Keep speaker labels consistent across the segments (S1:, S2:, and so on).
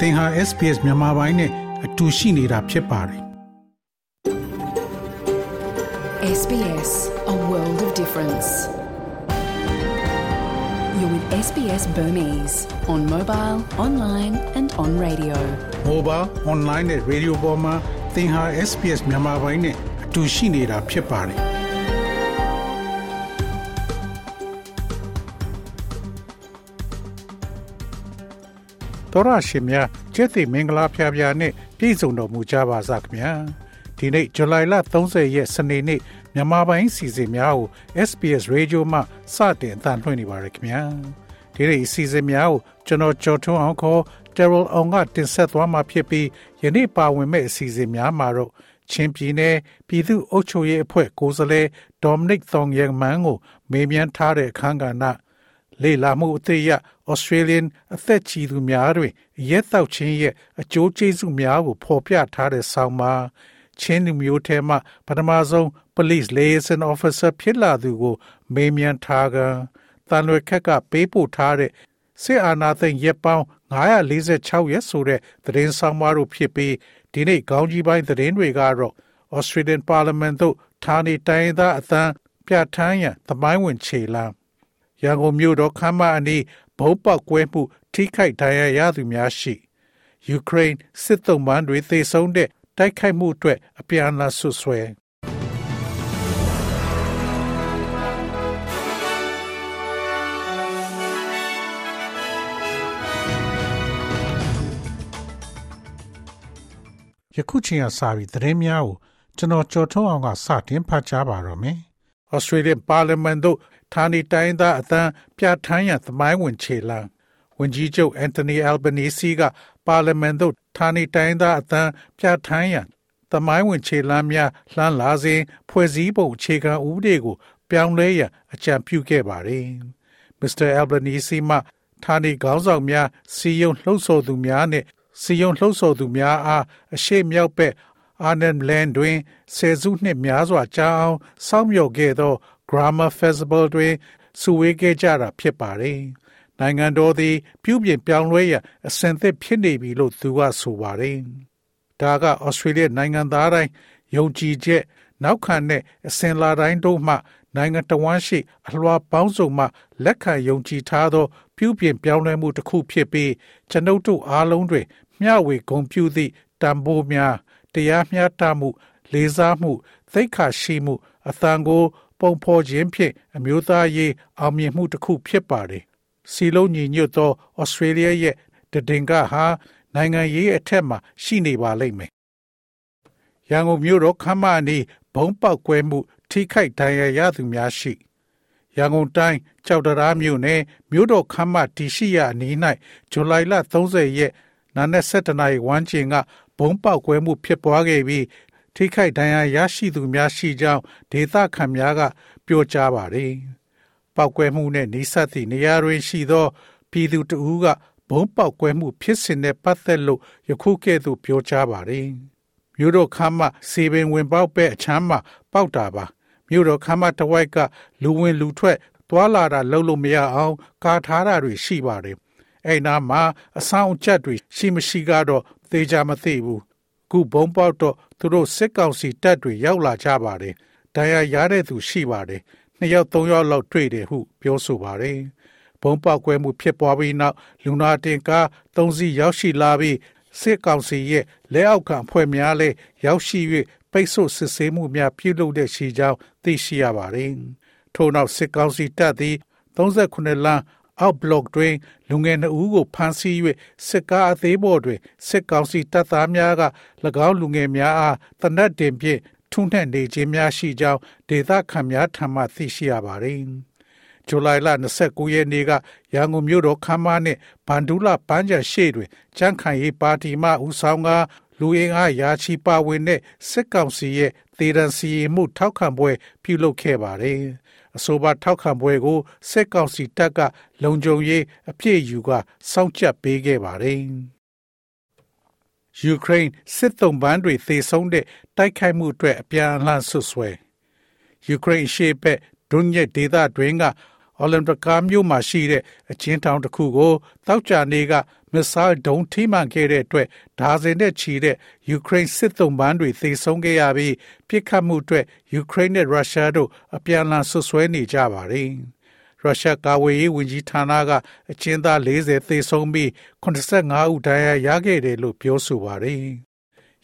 S1: သင်ဟာ SPS မြန်မာပိုင်းနဲ့အတူရှိနေတာဖြစ်ပါတယ်
S2: SBS A world of difference You're with SBS Burmese on mobile, online and on radio
S1: mobile online နဲ့ radio ပေါ်မှာသင်ဟာ SPS မြန်မာပိုင်းနဲ့အတူရှိနေတာဖြစ်ပါတယ် တော်ရရှိမြကျက်သိမင်္ဂလာဖျားဖျားနဲ့ပြည်စုံတော်မူကြပါစားခင်ဗျာဒီနေ့ဇူလိုင်လ30ရက်စနေနေ့မြန်မာပိုင်းစီစဉ်များကို SPS Radio မှစတင်အသံလွှင့်နေပါရခင်ဗျာဒီနေ့စီစဉ်များကိုကျွန်တော်ကြော်ထွန်းအောင်ခေါ် Daryl အောင်ကတင်ဆက်သွားမှာဖြစ်ပြီးယနေ့ပါဝင်မဲ့အစီအစဉ်များမှာတော့ချင်းပြည်နယ်ပြည်သူ့အုပ်ချုပ်ရေးအဖွဲ့ကိုယ်စားလှယ်ဒေါမနစ်သောင်ယန်မန်ကိုမေးမြန်းထားတဲ့အခမ်းကဏ္ဍ လေလာမှုအသေးရ Australian အသက်ကြီးသူများတွင်ရဲတောက်ချင်းရဲ့အကျိုးကျေးဇူးများကိုဖော်ပြထားတဲ့ဆောင်းပါးချင်းလူမျိုးထဲမှပထမဆုံး police liaison officer ဖြစ်လာသူကို မေးမြန်းထားကတန်လွယ်ခက်ကပေးပို့ထားတဲ့စစ်အာဏာသိမ်းရက်ပေါင်း946ရက်ဆိုတဲ့သတင်းဆောင်မတို့ဖြစ်ပြီးဒီနေ့ခေါင်းကြီးပိုင်းသတင်းတွေကတော့ Australian Parliament သို့ဌာနေတိုင်းသားအသံပြဋ္ဌာန်းရန်သမိုင်းဝင်ခြေလမ်း ရန်ကုန်မြို့တော်ခမ်းမအနီးဘုံပေါက်ကွဲမှု ထိခိုက်ဒဏ်ရာရသူများရှိယူကရိန်းစစ်သုံးပန်းတွေသေဆုံးတဲ့တိုက်ခိုက်မှုအတွက်အပြန်အလှန်ဆွဆွဲယခုချိန်ကစပြီးသတင်းများကိုကျွန်တော်ကြော်ထုံးအောင်ကစတင်ဖတ်ကြားပါတော့မယ်။ Australian Parliament တို့ ဌာနေတိုင်းသားအသံပြဋ္ဌာန်းရန်သမိုင်းဝင်ခြေလှမ်းဝန်ကြီးချုပ်အန်တိုနီအယ်ဘနီစီကပါလီမန်သို့ဌာနေတိုင်းသားအသံပြဋ္ဌာန်းရန်သမိုင်းဝင်ခြေလှမ်းများလှမ်းလာစဉ်ဖွဲ့စည်းပုံအခြေခံဥပဒေကို ပြောင်းလဲရန်အကြံပြုခဲ့ပါတယ်။ Mr. Albanese မှဌာနေခေါင်းဆောင်များစီယုံလှုပ်ဆော်သူများနဲ့စီယုံလှုပ်ဆော်သူများအားအရှိမြောက်ဘက်အာနန်လန်တွင်ဆယ်စုနှစ်များစွာကြာအောင်စောင့်မျှော်ခဲ့သော Grammar Festival တွင်စုဝေးခဲ့ကြတာဖြစ်ပါတယ်။နိုင်ငံတော်သည် ပြုပြင်ပြောင်းလဲရန်အစဉ်သစ်ဖြစ်နေပြီလို့သူကဆိုပါတယ်။ဒါကဩစတြေးလျနိုင်ငံသားတိုင်းယုံကြည်ချက်နောက်ခံတဲ့အစဉ်လာတိုင်းတို့မှ နိုင်ငံတော်ဝန်ရှိအလွှာပေါင်းစုံမှလက်ခံယုံကြည်ထားသော ပြုပြင်ပြောင်းလဲမှုတစ်ခုဖြစ်ပြီးကျွန်ုပ်တို့အားလုံးတွင် မျှဝေဂုဏ်ပြုသည့်တန်ဖိုးများတရားမျှတမှု လေးစားမှုသိက္ခာရှိမှု အသံကို ပုံဖော်ခြင်းဖြင့်အမျိုးသားရေးအောင်မြင်မှုတစ်ခုဖြစ်ပါတယ်။စီလုံးညီညွတ်သောဩစတြေးလျရဲ့တည်ငါဟာနိုင်ငံရေးအထက်မှာရှိနေပါလိမ့်မယ်။ရန်ကုန်မြို့တော်ခမ်းမအနီးဘုံပေါက်ကွဲမှု ထိခိုက်ဒဏ်ရာရသူများရှိရန်ကုန်တိုင်းကြောက်တရားမြို့နယ်မြို့တော်ခမ်းမတီရှိရအနီး၌ဇူလိုင်လ30ရက်နာနက်7:00နာရီဝန်းကျင်ကဘုံပေါက်ကွဲမှုဖြစ်ပွားခဲ့ပြီး ထိခိုက်ဒဏ်ရာရရှိသူများရှိကြောင်းဒေသခံများက ပြောကြားပါတယ်။ပောက်ကွဲမှုနဲ့နှိစက်သည့်နေရာတွင်ရှိသောပြည်သူတဦးကဘုံပေါက်ကွဲမှုဖြစ်စဉ်နဲ့ပတ်သက်လို့ယခုကဲ့သို့ပြောကြားပါတယ်။မြို့တော်ခမ်းမစီပင်ဝင်ပေါက်ပဲအချမ်းမှာပေါက်တာပါ။မြို့တော်ခမ်းမတဝိုက်ကလူဝင်လူထွက်သွာလာတာလုံးလို့မရအောင်ကာထားတာတွေရှိပါတယ်။အဲ့နာမှာအဆောင်ချက်တွေရှိမရှိကတော့သေချာမသိဘူး ခုဘုံပေါက်တော့သူတို့စစ်ကောင်စီတပ်တွေရောက်လာကြပါတယ်။တရားရတဲ့သူရှိပါတယ်။နှစ်ယောက်သုံးယောက်လောက်တွေ့တယ်ဟုပြောဆိုပါတယ်။ဘုံပေါက်ကွဲမှုဖြစ်ပွားပြီးနောက်လူနာတင်ကားသုံးစီးရောက်ရှိလာပြီးစစ်ကောင်စီရဲ့လက်အောက်ခံအဖွဲ့များလည်းရောက်ရှိ၍ပိတ်ဆို့စစ်ဆေးမှုများပြုလုပ်တဲ့ရှိကြောင်းသိရှိရပါတယ်။ထို့နောက်စစ်ကောင်စီတပ်သည်39လမ်း အောက်ဘလော့တွင်လူငယ်နှစ်ဦးကိုဖမ်းဆီး၍စစ်ကားအသေးပေါ်တွင်စစ်ကောင်စီတပ်သားများက၎င်းလူငယ်များအားတနက်တင်ဖြင့်ထုံးနှံ့နေခြင်းများရှိကြောင်းဒေသခံများထံမှသိရှိရပါသည်။ဇူလိုင်လ29ရက်နေ့ကရန်ကုန်မြို့တော်ခမ်းမနှင့်ဗန္ဒူလာပန်းချံရှိတွင်ကြန့်ခိုင်ရေးပါတီမှဦးဆောင်က လူအင်အားရာချီပါဝင်တဲ့စစ်ကောင်စီရဲ့သေဒဏ်စီရင်မှုထောက်ခံပွဲပြုလုပ်ခဲ့ပါတယ်။အဆိုပါထောက်ခံပွဲကိုစစ်ကောင်စီတပ်ကလုံခြုံရေးအပြည့်ယူကစောင့်ကြပ်ပေးခဲ့ပါတယ်။ယူကရိန်းစစ်သုံးပန်းတွေသေဆုံးတဲ့တိုက်ခိုက်မှုအတွက်အပြန်အလှန်ဆွဆွဲယူကရိန်းရှေ့ဘက်ဒွန်ညက်ဒေသတွင်းက အော်လန်ဒကာမြို့မှာရှိတဲ့အချင်းတောင်တစ်ခုကိုတောက်ကြနေကမစ်ဆိုင်းဒုံးထိမှန်ခဲ့တဲ့အတွက်ဒါဇင်နဲ့ချီတဲ့ယူကရိန်းစစ်သုံးပန်းတွေသေဆုံးခဲ့ရပြီးပြစ်ခတ်မှုအတွက်ယူကရိန်းနဲ့ရုရှားတို့အပြန်အလှန်ဆွဆွဲနေကြပါတယ်။ရုရှားကာဝေးရေးဝန်ကြီးဌာနကအကျဉ်းသား40သေဆုံးပြီး85ဦးဒဏ်ရာရခဲ့တယ်လို့ပြောဆိုပါတယ်။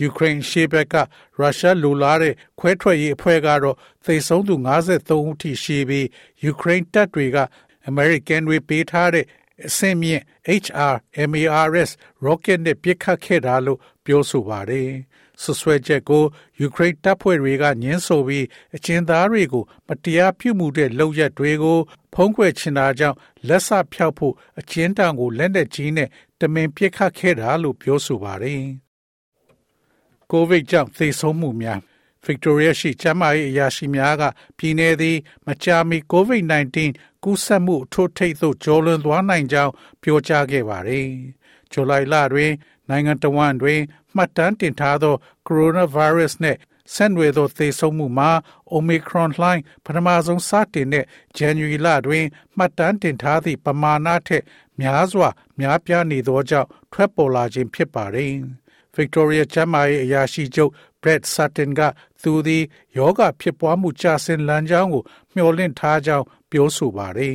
S1: ယူကရိန်းရှေ့ဘက်ကရုရှားလိုလားတဲ့ခွဲထွက်ရေးအဖွဲ့ကတော့သေဆုံးသူ53ဦးထိရှိပြီးယူကရိန်းတပ်တွေကအမေရိကန်တွေပေးထားတဲ့အဆင့်မြင့် HRMARS rocket နဲ့ပစ်ခတ်ခဲ့တာလို့ပြောဆိုပါတယ်။ဆွဆွဲချက်ကိုယူကရိန်းတပ်ဖွဲ့တွေကညှင်းဆိုပြီးအကျဉ်းသားတွေကိုမတရားပြုမှုတဲ့လုပ်ရက်တွေကိုဖုံးကွယ်ချင်တာကြောင့်လက်ဆဖြောက်ဖို့အကျဉ်းတန်ကိုလက်နက်ကြီးနဲ့တမင်ပစ်ခတ်ခဲ့တာလို့ပြောဆိုပါတယ်။ ကိုဗစ်ကြောင့်သေဆုံးမှုများ Victoria ရှိကျန်းမာရေးအရာရှိများကပြည်내သည် မကြာမီ COVID-19 ကူးစက်မှုထိုးထိပ်သို့ကျော်လွန်သွားနိုင်ကြောင်းပြောကြားခဲ့ပါတယ်။ဇူလိုင်လတွင် နိုင်ငံတော်ဝန်တွင် မှတ်တမ်းတင်ထားသော coronavirus နှင့်ဆက်နွယ်သောသေဆုံးမှုမှာ Omicron လှိုင်းပထမဆုံးစတင်တဲ့ January လတွင် မှတ်တမ်းတင်ထားသည့်ပမာဏထက်များစွာများပြားနေသောကြောင့်ထွက်ပေါ်လာခြင်းဖြစ်ပါတယ်။ Victoria ကျန်းမာရေးအရာရှိချုပ် Brett Sutton ကသူသည်ယောဂဖြစ်ပွားမှုကြဆင်းလမ်းကြောင်းကိုမျှော်လင့်ထားကြောင်းပြောဆိုပါတယ်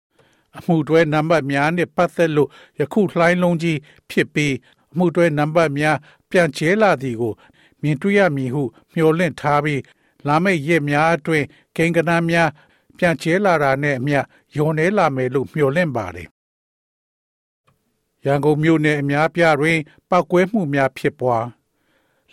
S1: ။အမှုတွဲနံပါတ်များနဲ့ပတ်သက်လို့ယခုလှိုင်းလုံးကြီးဖြစ်ပြီးအမှုတွဲနံပါတ်များပြန်ကျဲလာသည်ကိုမြင်တွေ့ရမည်ဟုမျှော်လင့်ထားပြီးလာမယ့်ရက်များအတွင်းကိန်းဂဏန်းများပြန်ကျဲလာတာနဲ့အမျှယုံနေလာမယ်လို့မျှော်လင့်ပါတယ်။ ရန်ကုန်မြို့နယ်အများပြားတွင်ပောက်ကွဲမှုများဖြစ်ပွား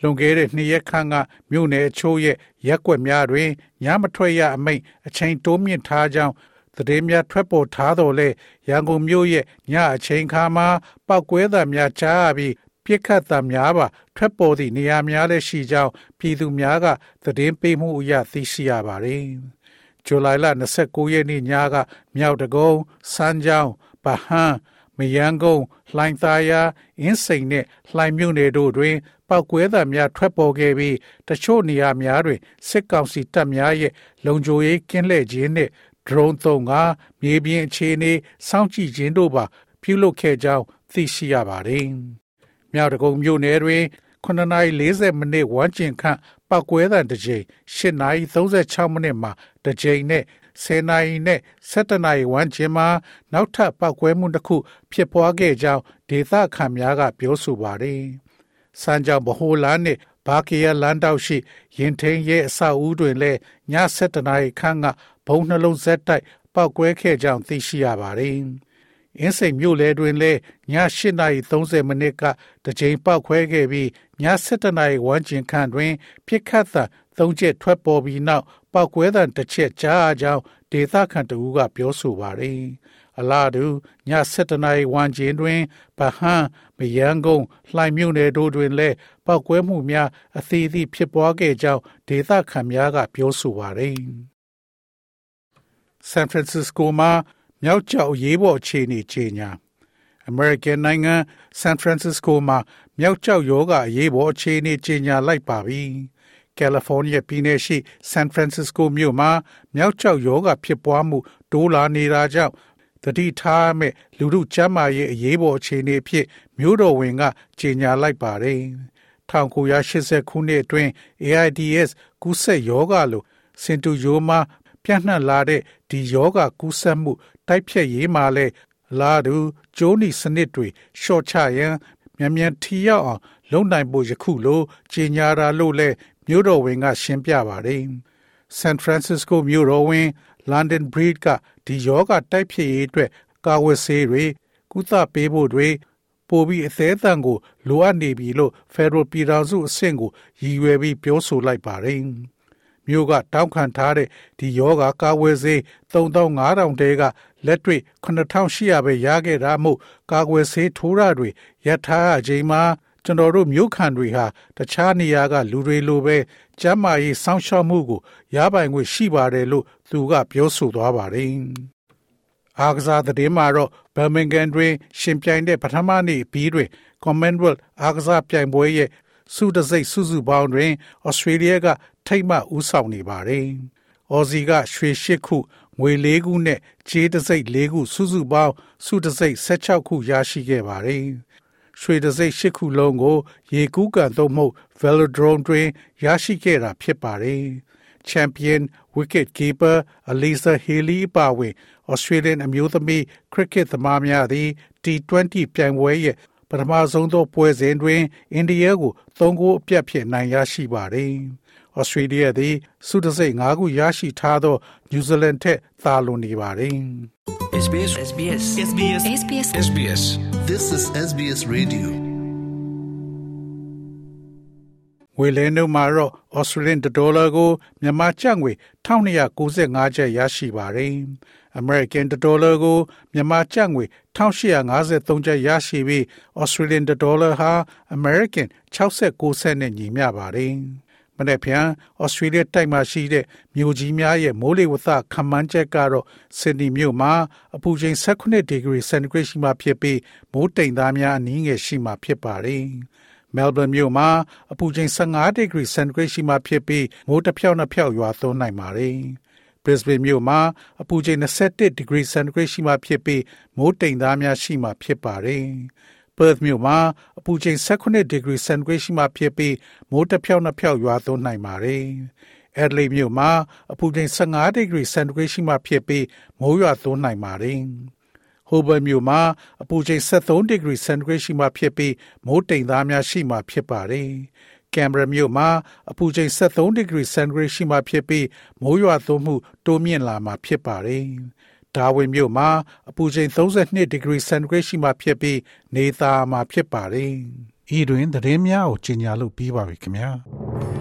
S1: လွန်ခဲ့တဲ့နှစ်ရက်ခန့်ကမြို့နယ်အချို့ရဲ့ရက်ွက်များတွင်ညမထွက်ရအမိန့်အချိန်တိုးမြင့်ထားကြောင်းသတင်းများထွက်ပေါ်ထားတော်လဲရန်ကုန်မြို့ရဲ့ညအချိန်ခါမှာပောက်ကွဲသံများကြားရပြီးပြစ်ခတ်သံများပါထွက်ပေါ်သည့်နေရာများလည်းရှိကြောင်းပြည်သူများကသတင်းပေးမှုအရသိရှိရပါတယ်။ဇူလိုင်လ29ရက်နေ့ညကမြောက်တကုံစမ်းချောင်းဗဟန်း မယန်းကုန်းလှိုင်သာယာအင်းစိန်နှင့်လှိုင်မြို့နယ်တို့တွင်ပောက်ကွဲသံများထွက်ပေါ်ခဲ့ပြီးတချို့နေရာများတွင်စစ်ကောင်စီတပ်များရဲ့လုံခြုံရေးကင်းလှည့်ခြင်းနှင့် drone သုံးကမြေပြင်အခြေအနေစောင့်ကြည့်ခြင်းတို့ပါပြုလုပ်ခဲ့ကြောင်းသိရှိရပါတယ်။မြောက်တကုံမြို့နယ်တွင်9:40မိနစ်ဝန်းကျင်ခန့်ပောက်ကွဲသံတစ်ကြိမ်8:36မိနစ်မှာတစ်ကြိမ်နဲ့ 10နာရီနဲ့17နာရီဝန်းကျင်မှာနောက်ထပ်ပောက်ကွဲမှုတစ်ခုဖြစ်ပွားခဲ့ကြောင်းဒေသခံများကပြောဆိုပါတယ်။စမ်းကြောင်ဗဟိုလန်းနှင့်ဘာကီယာလန်တောက်ရှိရင်ထင်းရဲ့အဆောက်အဦတွင်လည်းည7နာရီခန့်ကဘုံနှလုံးဆက်တိုက်ပောက်ကွဲခဲ့ကြောင်းသိရှိရပါတယ်။ အင်းစိန်မြို့လေတွင်လည်းည8:30မိနစ်ကတကြိမ်ပောက်ခွဲခဲ့ပြီးည7:00နာရီဝန်းကျင်ခန့်တွင်ပြစ်ခတ်သံသုံးချက်ထွက်ပေါ်ပြီးနောက်ပောက်ကွဲသံတစ်ချက်ကြားအကြောင်းဒေသခံတဦးကပြောဆိုပါတယ်။အလားတူည7:00နာရီဝန်းကျင်တွင်ဗဟန်းမယန်းကုန်းလှိုင်မြို့နယ်တို့တွင်လည်းပောက်ကွဲမှုများအသေးသေးဖြစ်ပွားခဲ့ကြောင်းဒေသခံများကပြောဆိုပါရယ်ဆန်ဖရန်စစ္စကိုမှာ မြောက်ကျောက်ရေးပေါ်အခြေအနေကြေညာအမေရိကန်နိုင်ငံဆန်ဖရန်စစ္စကိုမှာမြောက်ကျောက်ယောဂအရေးပေါ်အခြေအနေကြေညာလိုက်ပါပြီ။ကယ်လီဖိုးနီးယားပြည်နယ်ရှိဆန်ဖရန်စစ္စကိုမြို့မှာမြောက်ကျောက်ယောဂဖြစ်ပွားမှုတိုးလာနေတာကြောင့်တတိထားမဲ့လူမှုကျန်းမာရေးအရေးပေါ်အခြေအနေအဖြစ်မြို့တော်ဝင်ကကြေညာလိုက်ပါတယ်။1980ခုနှစ်အတွင်း AIDS ကူးစက်ရောဂါလိုစင်တူယိုမာ ပြန့်နှံ့လာတဲ့ဒီယောဂကူးစက်မှုတိုက်ဖြတ်ရေးမှာလဲလာတူကျိုးနီစနစ်တွေရှော့ချရန်မြန်မြန်ထီရောက်အောင်လုပ်နိုင်ဖို့ယခုလိုကြေညာတာလို့လဲမြို့တော်ဝင်ကရှင်းပြပါတယ်။ San Francisco မြို့တော်ဝင် London Breed ကဒီယောဂတိုက်ဖြစ်ရေးအတွက်ကာဝတ်ဆေးတွေကုသပေးဖို့တွေပိုပြီးအသေးအံကိုလိုအပ်နေပြီလို့ Federal ပြည်ထောင်စုအဆင့်ကိုရည်ရွယ်ပြီးပြောဆိုလိုက်ပါတယ်။ မြို့ကတောင်းခံထားတဲ့ဒီယောဂကာဝယ်ဆေး3500တဲကလက်တွေ့9800ပဲရခဲ့တာမို့ကာကွယ်ဆေးထိုးရတွေရထားအချိန်မှာကျွန်တော်တို့မြို့ခံတွေဟာတခြားနေရာကလူတွေလိုပဲကျမ်းမာရေးစောင့်ရှောက်မှုကိုရပိုင်ခွင့်ရှိပါတယ်လို့သူကပြောဆိုသွားပါတယ်။အားကစားသတင်းမှာတော့ Birmingham တွင် ရှင်ပြိုင်တဲ့ပထမနေ့ပြီးတွင် Commonwealth အားကစားပြိုင်ပွဲရဲ့ စုတစိတ်စုစုပေါင်းတွင် Australia ကထိတ်မှဦးဆောင်နေပါတယ်။အော်ဇီကရွှေရှစ်ခုငွေ၄ခုနဲ့ကြေးတစိတ်၄ခုစုစုပေါင်းစုတစိတ်16ခုရရှိခဲ့ပါတယ်။ရွှေတစိတ်၈ခုလုံးကို ရေကူးကန်သို့မဟုတ် velodrome တွင်ရရှိခဲ့တာဖြစ်ပါတယ်။ Champion Wicket Keeper Alisa Haley ပါဝင် Australian အမျိုးသမီး cricket သမားများသည် T20 ပြိုင်ပွဲရဲ့ ပထမဆုံးသောပွဲစဉ်တွင်အိန္ဒိယကို၃ဂိုးအပြတ်ဖြင့်နိုင်ရရှိပါတယ်။ Australia သည်စုတစိတ်၅ခုရရှိထားသော New Zealand ထက်သာလွန်နေပါတယ်။
S3: SBS SBS SBS
S2: SBS
S3: SBS
S4: This is SBS Radio.
S1: ငွေလဲနှုန်းမှာတော့ Australian dollar ကိုမြန်မာကျပ်ငွေ1295ကျပ်ရရှိပါတယ်။ American dollar ကိုမြန်မာကျပ်ငွေ1853ကျပ်ရရှိပြီး Australian dollar ဟာ American 69စက်နဲ့ညီမျှပါတယ်။မနေ့ဖြန်ဩစတြေးလျတိုက်မှာရှိတဲ့မြို့ကြီးများရဲ့မိုးလေဝသခန့်မှန်းချက်ကတော့ဆစ်ဒနီမြို့မှာအပူချိန်18ဒီဂရီစင်တီဂရိတ်ရှိမှဖြစ်ပြီးမိုးတိမ်သားများအနည်းငယ်ရှိမှဖြစ်ပါတယ်။မဲလ်ဘန်မြို့မှာအပူချိန်15ဒီဂရီစင်တီဂရိတ်ရှိမှဖြစ်ပြီးမိုးတစ်ဖြောက်နှစ်ဖြောက်ရွာသွန်းနိုင်ပါတယ်။ Brisbane မြို့မှာအပူချိန်21ဒီဂရီစင်တီဂရိတ်ရှိမှဖြစ်ပြီးမိုးတိမ်သားများရှိမှဖြစ်ပါတယ်။ Perth မြို့မှာအပူချိန်18ဒီဂရီစင်တီဂရိတ်ရှိမှဖြစ်ပြီးမိုးတစ်ဖြောက်နှစ်ဖြောက်ရွာသွန်းနိုင်ပါတယ်။ Adelaide မြို့မှာအပူချိန်15ဒီဂရီစင်တီဂရိတ်ရှိမှဖြစ်ပြီးမိုးရွာသွန်းနိုင်ပါတယ်။ ဟိုဘယ်မြို့မှာအပူချိန်73ဒီဂရီစင်တီဂရိတ်ရှိမှဖြစ်ပြီးမိုးတိမ်သားများရှိမှဖြစ်ပါတယ်။ကင်မရာမြို့မှာအပူချိန်73ဒီဂရီစင်တီဂရိတ်ရှိမှဖြစ်ပြီးမိုးရွာသွန်းမှုတိုးမြင့်လာမှာဖြစ်ပါတယ်။ဒါဝင်မြို့မှာအပူချိန်32ဒီဂရီစင်တီဂရိတ်ရှိမှဖြစ်ပြီးနေသားမှာဖြစ်ပါတယ်။ဤတွင်သတင်းများကိုကြီးညာလို့ပြီးပါပြီခင်ဗျာ။။